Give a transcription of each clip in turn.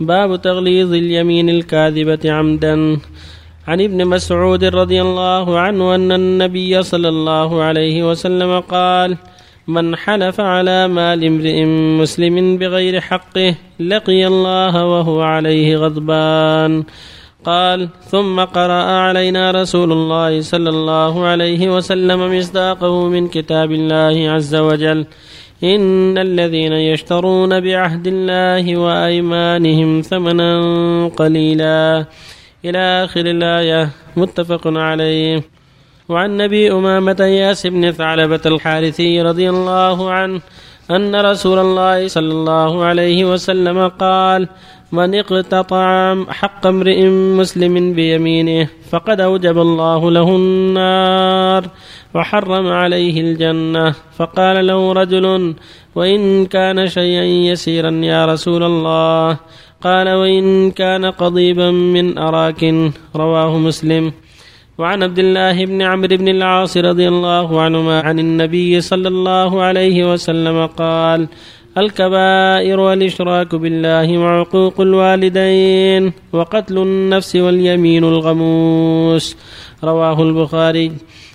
باب تغليظ اليمين الكاذبة عمدا. عن ابن مسعود رضي الله عنه أن النبي صلى الله عليه وسلم قال من حلف على مال امرئ مسلم بغير حقه لقي الله وهو عليه غضبان قال ثم قرأ علينا رسول الله صلى الله عليه وسلم مصداقه من كتاب الله عز وجل إن الذين يشترون بعهد الله وأيمانهم ثمنا قليلا. إلى آخر الآية متفق عليه. وعن نبي أمامة ياس بن ثعلبة الحارثي رضي الله عنه أن رسول الله صلى الله عليه وسلم قال من اقتطع حق امرئ مسلم بيمينه فقد أوجب الله له النار وحرم عليه الجنة. فقال له رجل وإن كان شيئا يسيرا يا رسول الله. قال وإن كان قضيبا من أراك. رواه مسلم. وعن عبد الله بن عمرو بن العاص رضي الله عنهما عن النبي صلى الله عليه وسلم قال الكبائر والإشراك بالله وعقوق الوالدين وقتل النفس واليمين الغموس. رواه البخاري.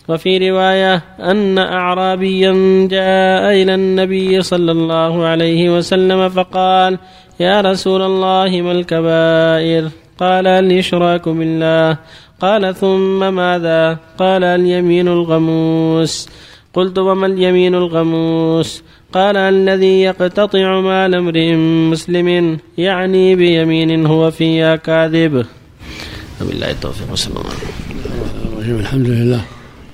وفي رواية أن أعرابيا جاء إلى النبي صلى الله عليه وسلم فقال يا رسول الله ما الكبائر؟ قال الإشراك بالله. قال ثم ماذا؟ قال اليمين الغموس. قلت وما اليمين الغموس؟ قال الذي يقتطع مال امرئ مسلم يعني بيمين هو فيها كاذب. وبالله التوفيق الله عليه الحمد لله.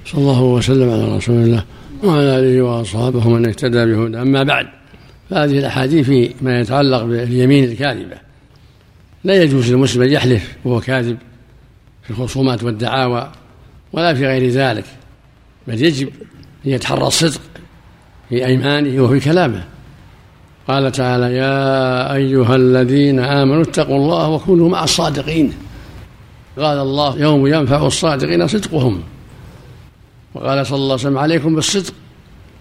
صلى الله وسلم على رسول الله وعلى آله وأصحابه ومن اهتدى بهدى أما بعد فهذه الأحاديث فيما يتعلق باليمين الكاذبة. لا يجوز للمسلم أن يحلف وهو كاذب في الخصومات والدعاوى ولا في غير ذلك بل يجب أن يتحرى الصدق في ايمانه وفي كلامه. قال تعالى يا أيها الذين آمنوا اتقوا الله وكونوا مع الصادقين. قال الله يوم ينفع الصادقين صدقهم. وقال صلى الله عليه وسلم عليكم بالصدق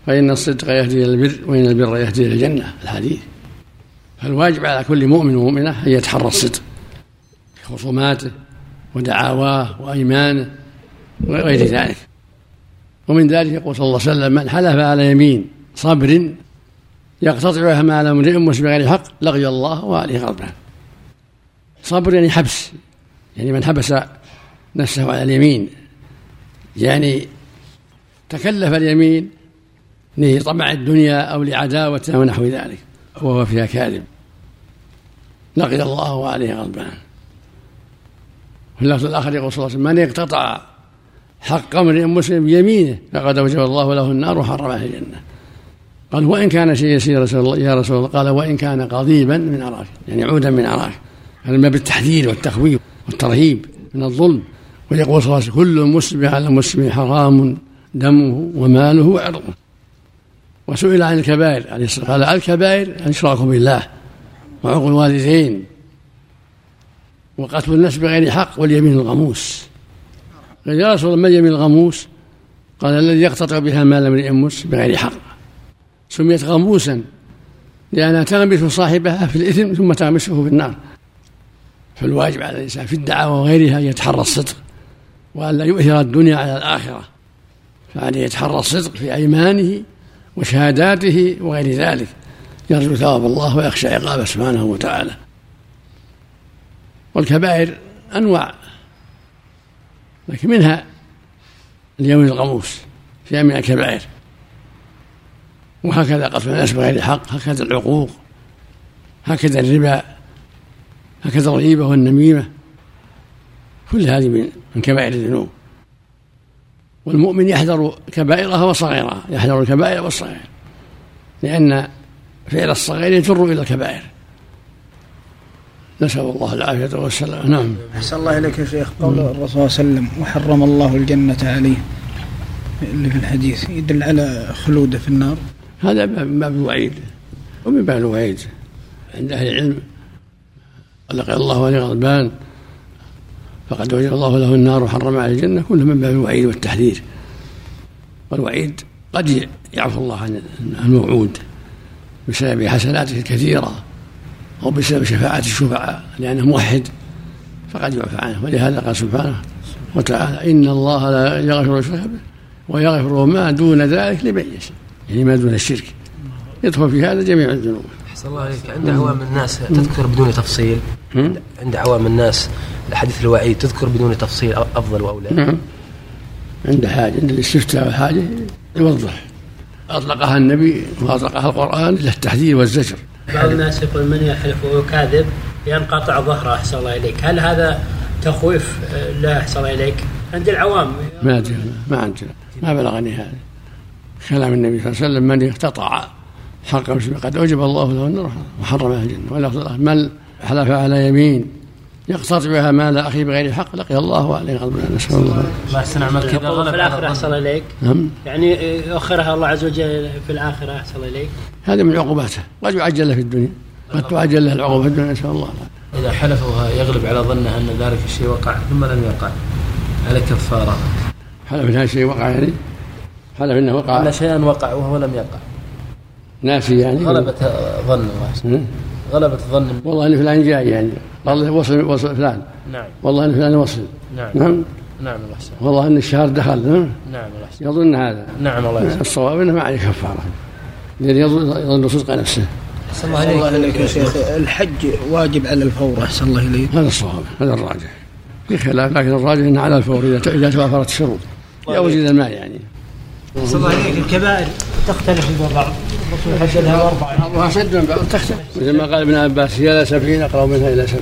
فإن الصدق يهدي إلى البر وإن البر يهدي إلى الجنة. الحديث. فالواجب على كل مؤمن ومؤمنة أن يتحرى الصدق في خصوماته ودعاواه وأيمانه وغير ذلك. ومن ذلك يقول صلى الله عليه وسلم من حلف على يمين صبر يقتطعها مال امرئ مسلم بغير حق لقي الله وعليه غضبان صبر يعني حبس يعني من حبس نفسه على اليمين. يعني تكلف اليمين لطمع الدنيا أو لعداوة أو نحو ذلك وهو فيها كاذب. لقي الله وعليه غضبان في اللفظ الآخر يقول صلى الله عليه وسلم من اقتطع حق امرئ مسلم بيمينه فقد أوجب الله له النار وحرم عليه الجنة. قال وإن كان شيء يسير رسول الله يا رسول الله. قال وإن كان قضيبا من أراك يعني عودا من أراك هذا من باب التحذير والتخويف والترهيب من الظلم. ويقول صلى الله عليه وسلم كل مسلم على مسلم حرام دمه وماله وعرضه وسئل عن الكبائر عليه الصلاة قال الكبائر الاشراك بالله وعقوق الوالدين وقتل النفس بغير حق واليمين الغموس. قال يا رسول الله ما اليمين الغموس؟ قال الذي يقتطع بها مال امرئ مسلم بغير حق. سميت غموسا لأنها تغمس صاحبها في الإثم ثم تغمسه في النار. فالواجب على الإنسان في الدعوة وغيرها أن يتحرى الصدق وأن لا يؤثر الدنيا على الآخرة فعليه يتحرى الصدق في أيمانه وشهاداته وغير ذلك. يرجو ثواب الله ويخشى عقابه سبحانه وتعالى. والكبائر أنواع لكن منها اليوم الغموس في من الكبائر. وهكذا قتل الناس بغير حق هكذا العقوق هكذا الربا هكذا الغيبة والنميمة. كل هذه من من كبائر الذنوب. والمؤمن يحذر كبائرها وصغيرها يحذر الكبائر والصغائر لأن فعل الصغير يجر إلى الكبائر. نسأل الله العافية والسلام نعم. أحسن الله إليك يا شيخ. قول الرسول صلى الله عليه وسلم وحرم الله الجنة عليه. اللي في الحديث يدل على خلوده في النار. هذا من باب الوعيد ومن باب الوعيد عند أهل العلم. لقي الله عليه غضبان. فقد وجد الله له النار وحرم عليه الجنة. كله من باب الوعيد والتحذير. والوعيد قد يعفو الله عن الموعود بسبب حسناته الكثيرة أو بسبب شفاعة الشفعاء لأنه موحد. فقد يعفى عنه. ولهذا قال سبحانه وتعالى إن الله لا يغفر الشرك ويغفر ما دون ذلك لمن يشاء. يعني ما دون الشرك. يدخل في هذا جميع الذنوب. أحسن الله عليك. عند عوام الناس تذكر بدون تفصيل؟ عند عوام الناس الحديث الوعيد تذكر بدون تفصيل أفضل وأولى؟ نعم. عند حاجة عند الاستفتاء والحاجة يوضح. أطلقها النبي وأطلقها القرآن للتحذير والزجر. بعض الناس يقول من يحلف وهو كاذب؟ ينقطع ظهره أحسن الله إليك. هل هذا تخويف؟ لا أحسن الله إليك. عند العوام. ما أدري ما عندنا ما بلغني هذا. كلام النبي صلى الله عليه وسلم من اقتطع حق مسلم قد أوجب الله له النار وحرمه الجنة. ولفظ من حلف على يمين يقتطع بها مال أخيه بغير حق لقي الله عليه غضبا نسأل الله ما أحسن عملك. اذا غلب في الآخرة أحسن إليك. نعم. يعني يؤخرها الله عز وجل في الآخرة أحسن إليك. هذا من عقوباته. قد يعجل له في الدنيا. قد تعجل له العقوبة في الدنيا. نسأل الله إذا حلف يغلب على ظنه أن ذلك الشيء وقع ثم لم يقع. على كفارة. حلف هذا الشيء وقع يعني؟ حلف انه وقع. أن شيئا وقع وهو لم يقع. ناسي يعني. غلبت ظن الله. غلبت ظن والله إن فلان جاي يعني. والله وصل وصل فلان. نعم. والله إن فلان وصل. نعم. نعم. نعم الله والله إن الشهر دخل نعم نعم الله يظن هذا. نعم الله الصواب إنه ما عليه كفارة. لأن يظن صدق نفسه. أحسن الله عليك يا شيخ. الحج واجب على الفور أحسن الله إليك. هذا الصواب هذا الراجح. في خلاف لكن الراجح إنه على الفور إذا توافرت الشروط. أو وجد المال يعني. الكبائر تختلف في بعض الرسول حددها أربعة. بعضها سد بعض تختلف. مثل ما قال ابن عباس هي إلى سبعين أقرب منها إلى سبع.